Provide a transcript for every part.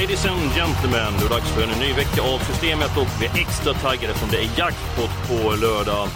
Ladies and gentlemen, det är dags för en ny vecka av Systemet och vi är extra taggade som det är jackpot på lördag.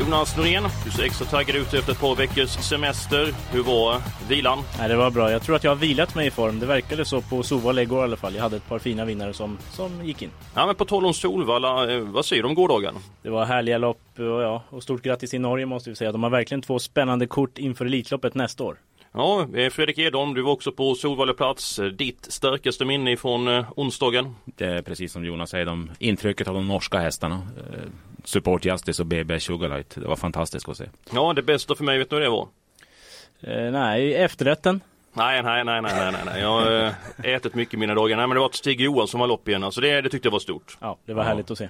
Jonas Norén, du ser extra taggad ut efter ett par veckors semester. Hur var vilan? Nej, det var bra. Jag tror att jag har vilat mig i form. Det verkade så på Solvalla igår i alla fall. Jag hade ett par fina vinnare som, som gick in. Ja, men på tal om Solvalla, vad säger du om gårdagen? Det var härliga lopp och, ja, och stort grattis till Norge måste vi säga. De har verkligen två spännande kort inför Elitloppet nästa år. Ja, eh, Fredrik Edholm, du var också på Solvallaplats. Eh, Ditt starkaste minne från eh, onsdagen? Det är precis som Jonas säger, de, intrycket av de norska hästarna. Support Justice och BB Sugarlight. Det var fantastiskt att se. Ja, det bästa för mig, vet du vad det var? Eh, nej, efterrätten. Nej, nej, nej, nej, nej, nej, nej. Jag har ätit mycket mina dagar. Nej, men det var ett Stig Johansson som var lopp igen. Alltså det, det tyckte jag var stort. Ja, det var Ja. härligt att se.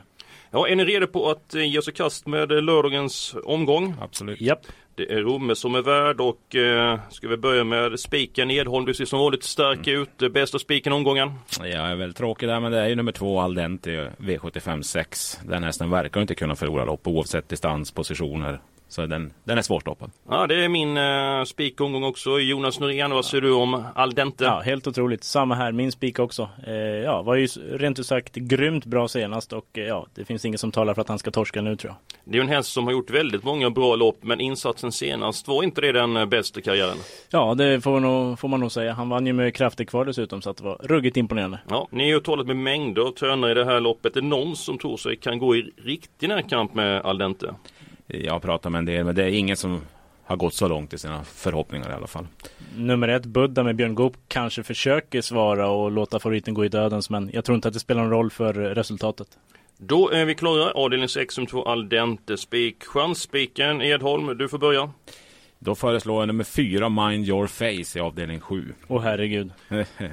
Ja, är ni redo på att eh, ge oss i kast med eh, lördagens omgång? Absolut. Japp. Det är Romme som är värd och eh, ska vi börja med spiken Edholm. Du ser som vanligt stark ut. Eh, Bästa spiken omgången. Jag är väl tråkig där, men det är ju nummer två Aldente V75 6. Den hästen verkar inte kunna förlora lopp oavsett distanspositioner. Så den, den är svårstoppad. Ja, det är min eh, spikomgång också. Jonas Norén, vad säger du om Aldente? Ja, helt otroligt. Samma här, min spik också. Eh, ja, var ju rent ut sagt grymt bra senast och eh, ja, det finns inget som talar för att han ska torska nu tror jag. Det är ju en häst som har gjort väldigt många bra lopp, men insatsen senast var inte det den eh, bästa karriären. Ja, det får, nog, får man nog säga. Han vann ju med krafter kvar dessutom så att det var ruggigt imponerande. Ja, ni har ju talat med mängder av tränare i det här loppet. Är det någon som tror sig kan gå i riktig närkamp med Aldente? Jag har pratat med en del, men det är ingen som har gått så långt i sina förhoppningar i alla fall. Nummer ett, Buddha med Björn Goop kanske försöker svara och låta favoriten gå i dödens men jag tror inte att det spelar någon roll för resultatet. Då är vi klara. Avdelning 6 som två Aldente spik. Chansspiken Edholm, du får börja. Då föreslår jag nummer fyra Mind Your Face i avdelning 7. Åh herregud.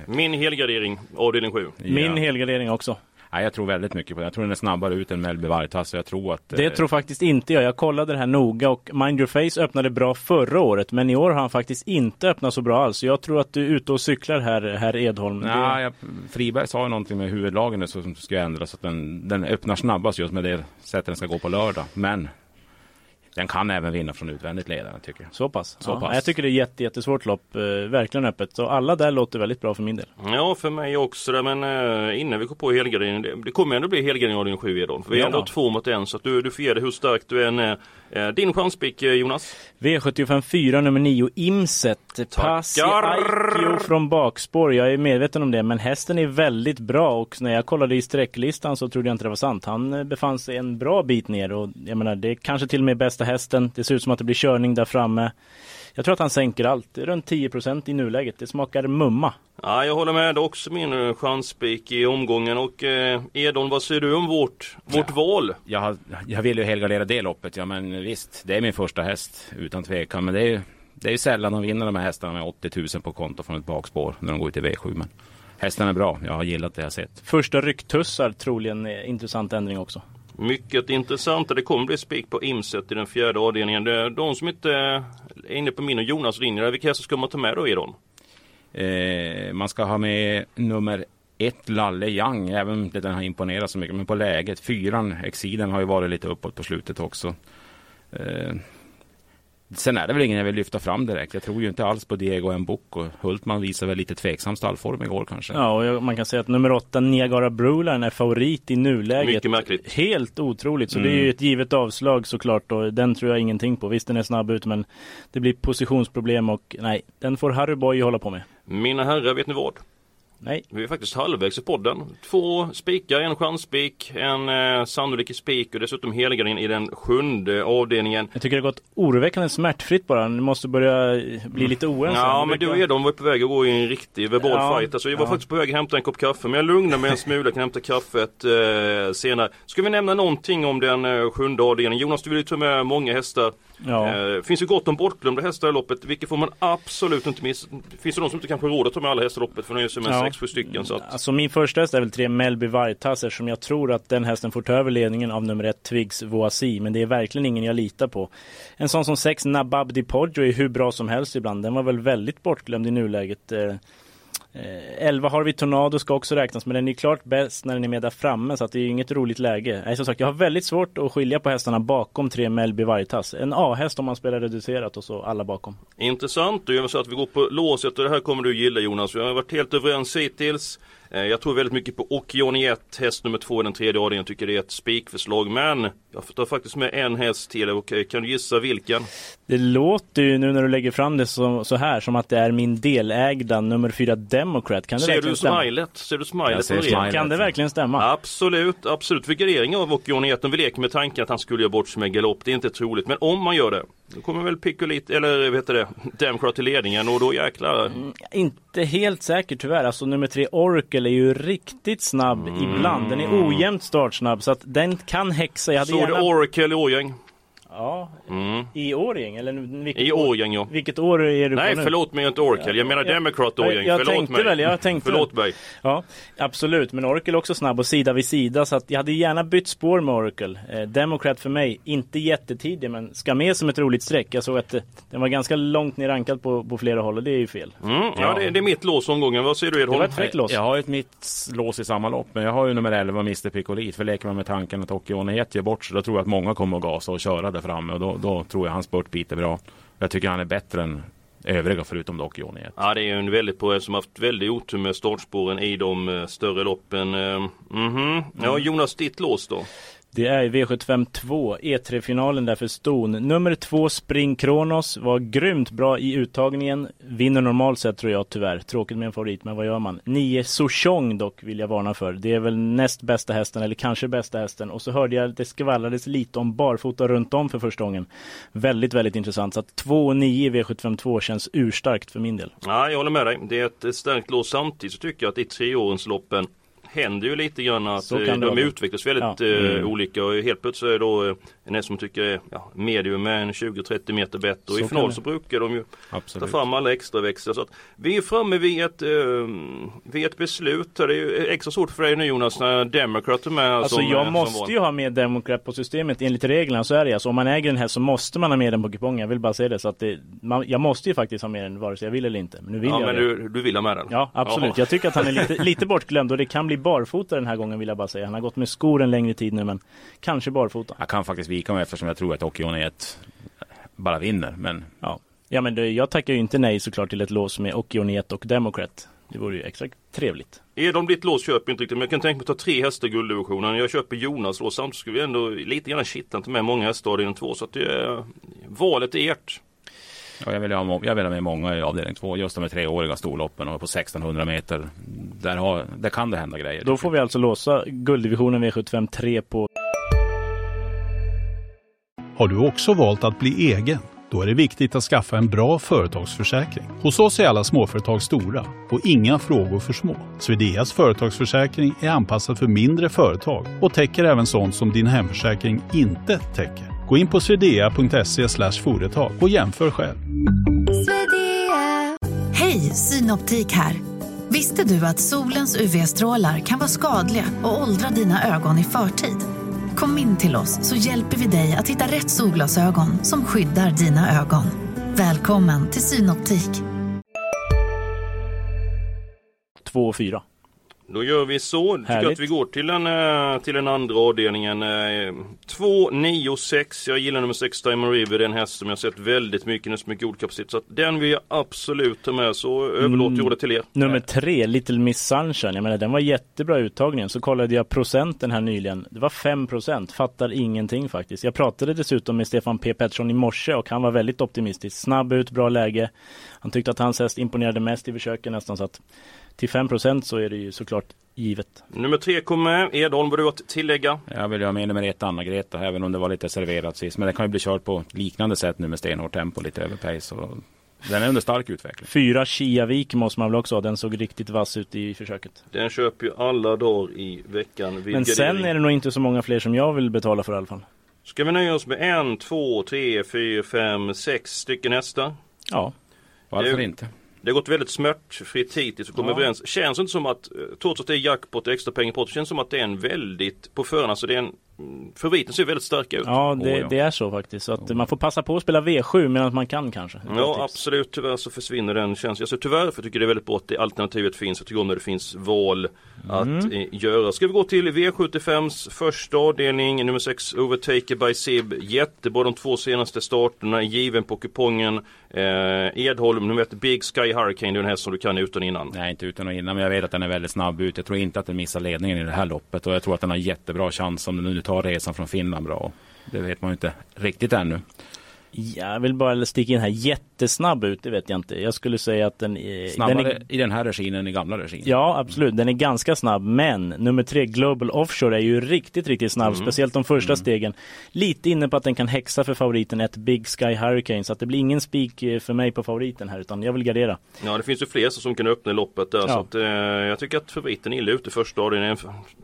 Min helgardering, avdelning 7. Min ja. helgardering också. Nej, jag tror väldigt mycket på det. Jag tror den är snabbare ut än Melby Vartas. så Jag tror att... Det eh, tror faktiskt inte jag. Jag kollade det här noga och Mind Your Face öppnade bra förra året men i år har han faktiskt inte öppnat så bra alls. Jag tror att du är ute och cyklar här, herr Edholm. Nej, Det- jag, Friberg sa ju någonting med huvudlagen som ska ändras så att den, den öppnar snabbast just med det sättet den ska gå på lördag. Men den kan även vinna från utvändigt ledande tycker jag. Så pass? Så ja, pass. Jag tycker det är jätte, jättesvårt lopp. Eh, verkligen öppet. Så alla där låter väldigt bra för min del. Ja, för mig också där, men eh, innan vi går på helgarderingen. Det, det kommer ändå bli helgardering avdelning 7 Edholm. För vi är Ja. ändå två mot en så att du, du får ge det hur stark du än är. Eh, din chanspik eh, Jonas? V75 4 nummer 9 Imset. Passi Aikio från bakspår. Jag är medveten om det men hästen är väldigt bra och när jag kollade i sträcklistan så trodde jag inte det var sant. Han eh, befann sig en bra bit ner och jag menar det är kanske till och med bästa hästen. Det ser ut som att det blir körning där framme. Jag tror att han sänker allt. Runt 10% i nuläget. Det smakar mumma. Ja, jag håller med. Det är också min eh, chanspik i omgången. Och eh, Edholm, vad säger du om vårt, vårt val? Jag, jag vill ju helgardera det loppet, ja men visst, det är min första häst utan tvekan. Men det är ju det är ju sällan de vinner de här hästarna med 80 000 på konto från ett bakspår när de går ut i V7. Men hästen är bra, jag har gillat det jag sett. Första rycktussar troligen eh, intressant ändring också. Mycket intressant. Det kommer bli spik på Imset i den fjärde avdelningen. De som inte är inne på min och Jonas linje. Vilka hästar ska man ta med då Edholm? Eh, man ska ha med nummer ett Lalle Young, även om inte den har imponerat så mycket. Men på läget, fyran Exiden har ju varit lite uppåt på slutet också. Eh, sen är det väl ingen jag vill lyfta fram direkt. Jag tror ju inte alls på Diego Mbok och Hultman visar väl lite tveksam stallform igår kanske. Ja, och man kan säga att nummer åtta, Niagara Broline, är favorit i nuläget. Mycket märkligt. Helt otroligt, så det är Mm. ju ett givet avslag såklart och den tror jag ingenting på. Visst, den är snabb ut, men det blir positionsproblem och nej, den får Harry Boy hålla på med. Mina herrar, vet ni vad? Nej. Vi är faktiskt halvvägs i podden. Två spikar, en chansspik, en eh, sannolik spik och dessutom helgardering i den sjunde avdelningen. Jag tycker det har gått oroväckande smärtfritt bara. Ni måste börja bli lite oense. Ja men du och Edon var på väg att gå i en riktig verbal Ja, fight. Alltså, jag var ja. faktiskt på väg att hämta en kopp kaffe men jag lugnar mig en smula. Kan hämta kaffet eh, senare. Ska vi nämna någonting om den eh, sjunde avdelningen? Jonas du vill ju ta med många hästar. Ja. Eh, finns ju gott om bortglömda hästar i loppet. Vilket får man absolut inte missa. Finns det någon som inte kanske råd att ta med alla hästar i loppet för nöjer sig med Ja. 6-7 stycken. Så att, Alltså min första häst är väl tre Melby Vartas eftersom jag tror att den hästen får ta över ledningen av nummer ett Twigs Voasi. Men det är verkligen ingen jag litar på. En sån som sex Nabab Di Poggio är hur bra som helst ibland. Den var väl väldigt bortglömd i nuläget. Eh, eh, 11 vi Tornado ska också räknas men den är klart bäst när den är med där framme så att det är inget roligt läge. Nej, som sagt, jag har väldigt svårt att skilja på hästarna bakom tre Melby Vargtass. En A-häst om man spelar reducerat och så alla bakom. Intressant, då gör vi så att vi går på låset och det här kommer du gilla Jonas. Vi har varit helt överens hittills. Eh, Jag tror väldigt mycket på Okioni 1, häst nummer 2 i den tredje avdelningen. Jag tycker det är ett spikförslag. Men jag tar faktiskt med en häst till och eh, kan du gissa vilken? Det låter ju nu när du lägger fram det så, så här som att det är min delägda nummer fyra Democrat. Kan det Ser verkligen du stämma? smilet? Ser du smilet ser på det? smilet. Kan det verkligen stämma? Absolut, absolut. För gardering av Okioni 1, om vi leker med tanken att han skulle göra bort sig med galopp. Det är inte troligt. Men om man gör det, då kommer väl Piccolit, eller vad heter det, Democrat till ledningen och då jäklar. Inte helt säker tyvärr. Alltså nummer tre Oracle är ju riktigt snabb ibland. Den är ojämnt startsnabb så att den kan häxa. Jag hade du gärna... Oracle i Årgäng? Ja, Mm. i Årjäng eller vilket I år? Årgäng ja. Vilket år är du Nej på nu? förlåt mig inte Oracle, jag menar Ja, Democrat jag- Årgäng. jag Förlåt tänkte mig. väl, jag tänkte Förlåt mig. Ja, absolut. Men Oracle är också snabb och sida vid sida. Så att jag hade gärna bytt spår med Oracle. Eh, Democrat för mig, inte jättetidig men ska med som ett roligt streck. Jag såg att eh, den var ganska långt ner rankad på, på flera håll och det är ju fel. Mm, ja, det, det är mitt lås omgången. Vad säger du Det Edholm? var ett fräckt lås. Jag har ju ett mitt lås i samma lopp, men jag har ju nummer 11, Mr Piccolit. För leker man med tanken att Occhione 1 ger bort sig, då tror jag att många kommer att gasa och köra där framme. Och då, då tror jag hans spurtbit är bra. Jag tycker han är bättre än övriga förutom Occhione 1. Ja det är ju en väldigt bra som haft väldigt otur med startspåren i de eh, större loppen. Eh, mhm. Ja Jonas, ditt lås då? Det är V75 2, E3-finalen där för ston. Nummer två Spring Kronos var grymt bra i uttagningen. Vinner normalt sett tror jag tyvärr. Tråkigt med en favorit, men vad gör man? 9 Sochong dock vill jag varna för. Det är väl näst bästa hästen, eller kanske bästa hästen. Och så hörde jag att det skvallrades lite om barfota runt om för första gången. Väldigt, väldigt intressant. Så att 2 och 9 i V75 2 känns urstarkt för min del. Ja, jag håller med dig. Det är ett, ett starkt lås. Samtidigt så tycker jag att i treåringsloppen händer ju lite grann att eh, de vara. utvecklas väldigt Ja. eh, Mm. olika och helt plötsligt så är då eh, en som tycker ja, medium med en 20-30 meter bättre och Så i final så brukar de ju ta Absolut. fram alla extra växlar. Så att vi är framme vid ett, eh, vid ett beslut. Det är ju extra svårt för dig nu Jonas när Democrat är med. Alltså som, jag måste val. ju ha med Democrat på systemet enligt reglerna så är det alltså. Om man äger den här så måste man ha med den på kupongen. Jag vill bara säga det så att det, man, jag måste ju faktiskt ha med den vare sig jag vill eller inte. Men nu vill Ja jag men det. du, du vill ha med den? Ja absolut. Jaha. Jag tycker att han är lite, lite bortglömd och det kan bli barfota den här gången vill jag bara säga. Han har gått med skor en längre tid nu men kanske barfota. Jag kan faktiskt vika mig eftersom jag tror att Occhione 1 bara vinner. Men Ja, ja men det, jag tackar ju inte nej såklart till ett lås med Okioniet och Democrat. Det vore ju extra trevligt. Är de ditt lås köper inte riktigt men jag kan tänka mig att ta tre hästar i gulddivisionen. Jag köper Jonas lås samtidigt skulle vi ändå lite grann kittla inte med många hästar i den två så att det är, valet är ert. Ja, jag, vill ha, jag vill ha med många i avdelning 2. Just de här treåriga storloppen och på 1600 meter. Där, har, där kan det hända grejer. Då får vi alltså låsa gulddivisionen V75 3 på Har du också valt att bli egen? Då är det viktigt att skaffa en bra företagsförsäkring. Hos oss är alla småföretag stora och inga frågor för små. Swedeas företagsförsäkring är anpassad för mindre företag och täcker även sånt som din hemförsäkring inte täcker. Gå in på swedea.se företag och jämför själv. Hej, Synoptik här. Visste du att solens UV-strålar kan vara skadliga och åldra dina ögon i förtid? Kom in till oss så hjälper vi dig att hitta rätt solglasögon som skyddar dina ögon. Välkommen till Synoptik. 2 och 4. Då gör vi så. Jag tycker Härligt. att vi går till den, eh, till den andra avdelningen. 2, 9, 6. Jag gillar nummer 6 Diamond River. Det är en häst som jag sett väldigt mycket, den har så mycket god kapacitet. Så att den vill jag absolut ta med. Så överlåter jag ordet till er. Nummer tre, Little Miss Sunshine. Jag menar, den var jättebra uttagningen. Så kollade jag procenten här nyligen. Det var 5 procent. Fattar ingenting faktiskt. Jag pratade dessutom med Stefan P Pettersson i morse och han var väldigt optimistisk. Snabb ut, bra läge. Han tyckte att hans häst imponerade mest i försöken nästan så att till 5 så är det ju såklart givet. Nummer tre kommer Edholm, vad du att tillägga? Jag vill ha med nummer ett Anna-Greta, även om det var lite serverat sist. Men den kan ju bli körd på liknande sätt nu med stenhårt tempo, lite över pace. Och den är under stark utveckling. Fyra Kiavik måste man väl också ha. Den såg riktigt vass ut i försöket. Den köper ju alla dagar i veckan. Men sen är det nog inte så många fler som jag vill betala för i alla fall. Ska vi nöja oss med en, två, tre, fyra, fem, sex stycken hästar? Ja. Varför Det- inte? Det har gått väldigt smärtfritt hittills och kommit Ja. överens. Känns inte som att, eh, trots att det är jackpot och extra pengar på det, känns som att det är en väldigt, på förhand, alltså det är en, favoriten ser väldigt stark ut. Ja, det, Åh, ja. det är så faktiskt. Så att man får passa på att spela V7 medan man kan kanske. Ja tips. absolut, tyvärr så försvinner den känslan. Alltså, tyvärr, för jag tycker det är väldigt bra att det alternativet finns. Jag tycker om när det finns val Mm. att eh, göra. Ska vi gå till V75s första avdelning, nummer 6 Overtaker by Sib. Jättebra de två senaste starterna, given på kupongen. Eh, Edholm, nummer 1 Big Sky Hurricane, det är en häst som du kan utan innan. Nej, inte utan och innan, men jag vet att den är väldigt snabb ut. Jag tror inte att den missar ledningen i det här loppet och jag tror att den har jättebra chans om den nu ta resan från Finland bra. Det vet man ju inte riktigt ännu. Ja, Jag vill bara sticka in här. Jättesnabb ut, det vet jag inte. Jag skulle säga att den är... Snabbare Den är i den här regin än i gamla regin. Ja, absolut. Den är ganska snabb. Men nummer tre, Global Offshore, är ju riktigt, riktigt snabb. Mm. Speciellt de första stegen. Lite inne på att den kan häxa för favoriten, ett Big Sky Hurricane. Så att det blir ingen spik eh, för mig på favoriten här, utan jag vill gardera. Ja det finns ju fler som kan öppna loppet där. Ja. Så att, eh, jag tycker att favoriten är illa ute första avdelningen.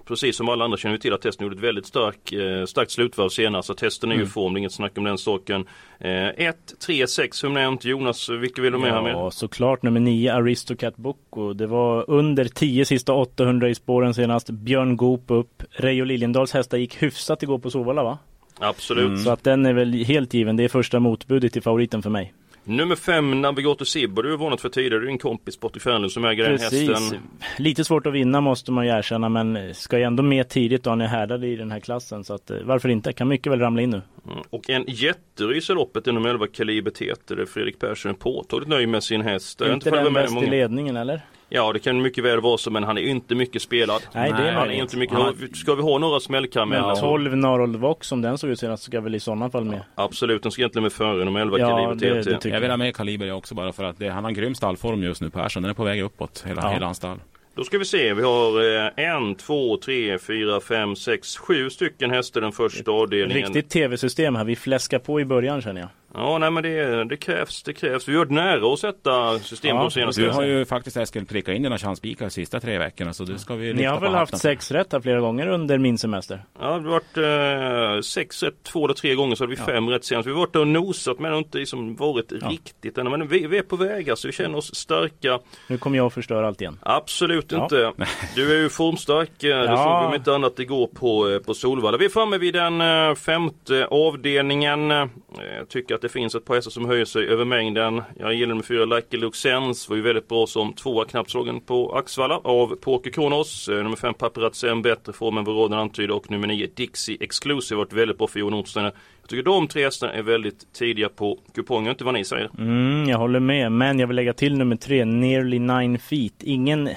Precis som alla andra känner vi till att testen gjorde ett väldigt stark, eh, starkt slutvarv senast. Så testen är ju i Mm. form, det är inget snack om den saken. 1, 3, 6 som nämnt. Jonas, vilka vill du med här med? Ja, såklart nummer nio, Aristocat Bocco. Det var under 10 sista 800 i spåren senast. Björn Goop upp. Reijo Liljendals hästar gick hyfsat igår på Sovalla va? Absolut. Så att den är väl helt given. Det är första motbudet till favoriten för mig. Nummer 5, Navigator Sib. Du har varnat för tidigare. Du är en kompis Patrik Fernlund som äger den Precis. hästen. Lite svårt att vinna måste man ju erkänna men ska ju ändå med tidigt och han är härdad i den här klassen så att eh, varför inte? Kan mycket väl ramla in nu. Mm. Och en jätterys i loppet är nummer 11 Kaliber Teter. Fredrik Persson är påtagligt nöjd med sin häst. Inte själv den bäst i ledningen eller? Ja det kan mycket väl vara så men han är inte mycket spelad. Nej, det är han är inte mycket. Ja. Ska vi ha några smällkarameller? Men så- 12 Narold Vox som den såg ut senast ska väl i sådana fall med. Absolut, den ska egentligen med före nummer 11 Ja, Kaliber det- TT. det Jag vill ha med Kaliber jag också bara för att det, han har en grym stallform just nu Persson. Den är på väg uppåt, hela, Ja. hela hans stall. Då ska vi se, vi har eh, en, två, tre, fyra, fem, sex, sju stycken hästar den första avdelningen. Riktigt tv-system här. Vi fläskar på i början känner jag. Ja, nej men det, det krävs, det krävs. Vi har varit nära att sätta system Ja, senaste. Du har ju faktiskt Eskil prickat in dina chanspikar de sista tre veckorna så du ska vi Ni har väl haft hatten. sex rätt här flera gånger under min semester? Ja, det har varit eh, sex rätt två eller tre gånger så hade vi fem rätt senast. Vi har varit där och nosat men har inte liksom varit riktigt än. Men vi, vi är på väg alltså, vi känner oss starka. Nu kommer jag att förstöra allt igen. Absolut Ja. inte. Du är ju formstark. eh, Det Ja. såg vi om inte annat igår på, eh, på Solvalla. Vi är framme vid den eh, femte avdelningen. Jag tycker att det finns ett par hästar som höjer sig över mängden. Jag gillar nummer fyra Lucky Luxens. Var ju väldigt bra som tvåa knappslagen på Axvalla av Poker Kronos. Eh, nummer fem Paparazzen, bättre form än vad råden antyder. Och nummer nio Dixie Exclusive varit väldigt bra för Johan Ottosson. Jag tycker de tre hästarna är väldigt tidiga på kupongen. Inte vad ni säger. Mm, jag håller med, men jag vill lägga till nummer tre, Nearly Nine Feet. Ingen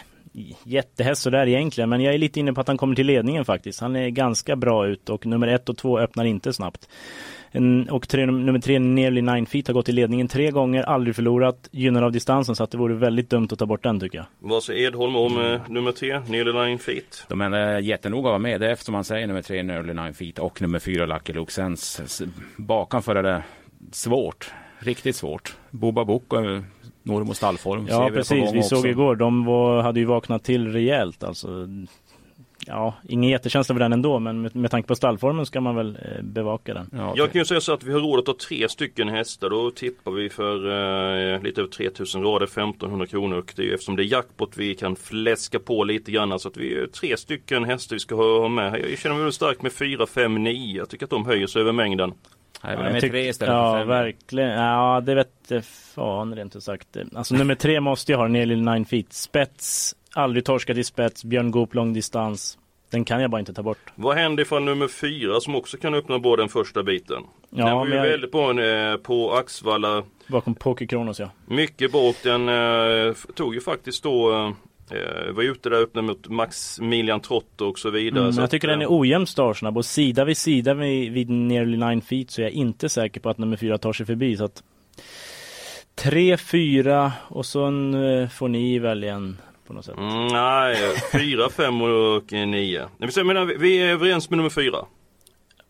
jättehäst sådär egentligen, men jag är lite inne på att han kommer till ledningen faktiskt. Han är ganska bra ut och nummer ett och två öppnar inte snabbt. Och tre, nummer tre, Nearly Nine Feet, har gått i ledningen tre gånger, aldrig förlorat, gynnar av distansen, så att det vore väldigt dumt att ta bort den tycker jag. Vad säger Edholm om eh, nummer tre, Nearly Line Feet? De är jättenoga att vara med. Det är eftersom man säger nummer tre Early Nine Feet och nummer fyra Lucky Luke. Sen bakanför är det svårt. Riktigt svårt. Boba Book och eh, Normo stallform. Ja precis, vi såg också. igår, de var, hade ju vaknat till rejält alltså. Ja, ingen jättekänsla för den ändå, men med, med tanke på stallformen ska man väl eh, bevaka den. Ja, Jag kan ju säga så att vi har råd att ta tre stycken hästar. Då tippar vi för eh, lite över 3000 rader, 1500 kronor. Och det är ju eftersom det är jackpot vi kan fläska på lite grann. Så att vi är tre stycken hästar vi ska ha ha med. Jag känner mig väldigt stark med 4, 5, 9. Jag tycker att de höjer sig över mängden. Nej, men jag med tyck- tre istället Ja, för fem. verkligen. Ja, det vet eh, fan rent ut sagt. Alltså nummer tre måste jag ha, Nearly Nine Feet. Spets, aldrig torskat i spets, Björn Goop lång distans. Den kan jag bara inte ta bort. Vad händer ifall nummer 4 som också kan öppna bara den första biten? Ja, den var ju jag- väldigt bra eh, på Axvalla. Bakom Poker Kronos ja. Mycket bra och den eh, tog ju faktiskt då eh, var ute där öppna mot Maximilian Trotto och så vidare. Mm, så jag tycker eh, den är ojämn startsnabb och sida vid sida vid, vid Nearly Nine Feet så är jag inte säker på att nummer fyra tar sig förbi. Så att 3, 4 och så eh, får ni välja en på något sätt. Mm, nej, fyra, fem och nio. Nej, vi, menar, vi är överens med nummer fyra.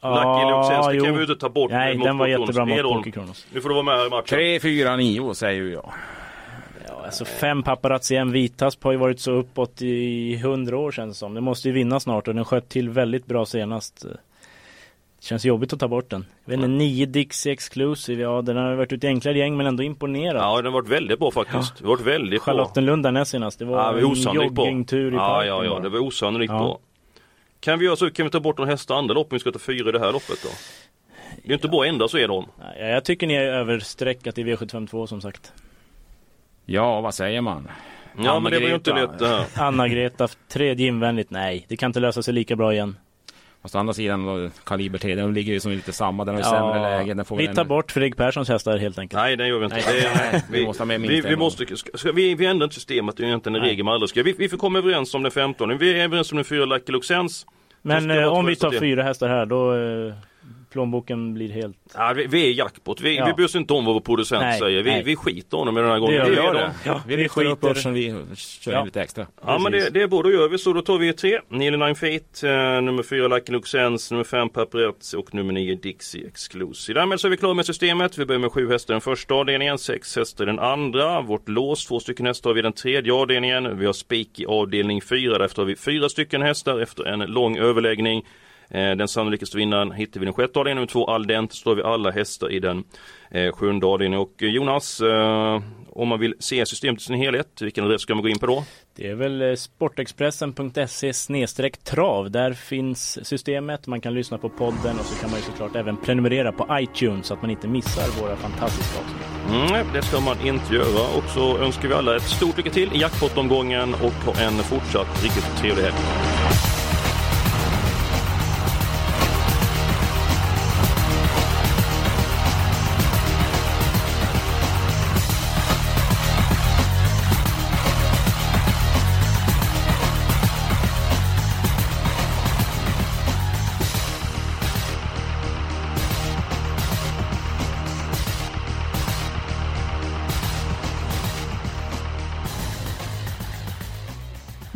Lucky det kan vi inte ta bort. Nej, den var jättebra mot Poker Kronos. Nu får du vara med i matchen. 3, 4, 9 säger jag. Ja, alltså fem paparazzi, en Vitasp har ju varit så uppåt i hundra år känns det som. Den måste ju vinna snart och den sköt till väldigt bra senast. Det känns jobbigt att ta bort den. Jag vet inte, nio Dixie Exclusive, ja den har varit ute i enklare gäng men ändå imponerat. Ja, den har varit väldigt bra faktiskt. Det har varit väldigt bra. Charlottenlund därnäst senast, det var, Ja, en joggingtur i Ja, parken ja, ja, bara. det var osannolikt Ja. bra. Kan vi göra så, kan vi ta bort någon hästar andra lopp om vi ska ta fyra i det här loppet då? Det är ju inte bra ända så är de. Ja, jag tycker ni är överstreckat i V752 som sagt. Ja, vad säger man? Ja, men det var ju inte lätt det här. Anna-Greta, tredje invändigt, nej. Det kan inte lösa sig lika bra igen. Fast å andra sidan då, Kaliber 3, den ligger ju som lite samma. Den har ju sämre läge. Den får vi tar en- bort Fredrik Perssons hästar helt enkelt. Nej, det gör vi inte. Nej. Det är, Nej, vi, vi måste ha med minst vi, vi, gång. måste, ska, vi, vi ändrar inte systemet, det är egentligen en Nej. regel man aldrig ska. Vi, vi får komma överens om den 15. Vi är överens om den 4 Lucky Luxens. Men eh, om vi tar fyra hästar här, då eh, plånboken blir helt... Ja, vi, vi är jackpot. Vi, Ja. vi bryr oss inte om vad vår producent Nej, säger. Vi, nej. vi skiter honom den här gången. Det gör Vi det. det. Ja, Vi vi lyfter upp skiter- börsen, vi kör Ja. lite extra. Ja men det, det är bra, då gör vi så. Då tar vi tre. Neil Nine Feet, eh, nummer fyra Lucky Luxens, nummer fem Paparazzi och nummer nio Dixie Exclusive. Därmed så är vi klara med systemet. Vi börjar med sju hästar i den första avdelningen, sex hästar i den andra. Vårt lås, två stycken hästar har vi i den tredje avdelningen. Vi har spik i avdelning fyra. Därefter har vi fyra stycken hästar efter en lång överläggning. Eh, Den sannolikaste vinnaren hittar vi den sjätte avdelningen. Nummer två Aldent. Så har vi alla hästar i den eh, sjunde avdelningen. Och eh, Jonas, om man vill se systemet i sin helhet, vilken adress ska man gå in på då? Det är väl sportexpressen.se trav. Där finns systemet. Man kan lyssna på podden och så kan man ju såklart även prenumerera på iTunes så att man inte missar våra fantastiska avsnitt. Mm, det ska man inte göra. Och så önskar vi alla ett stort lycka till i jackpot-omgången och ha en fortsatt riktigt trevlig helg.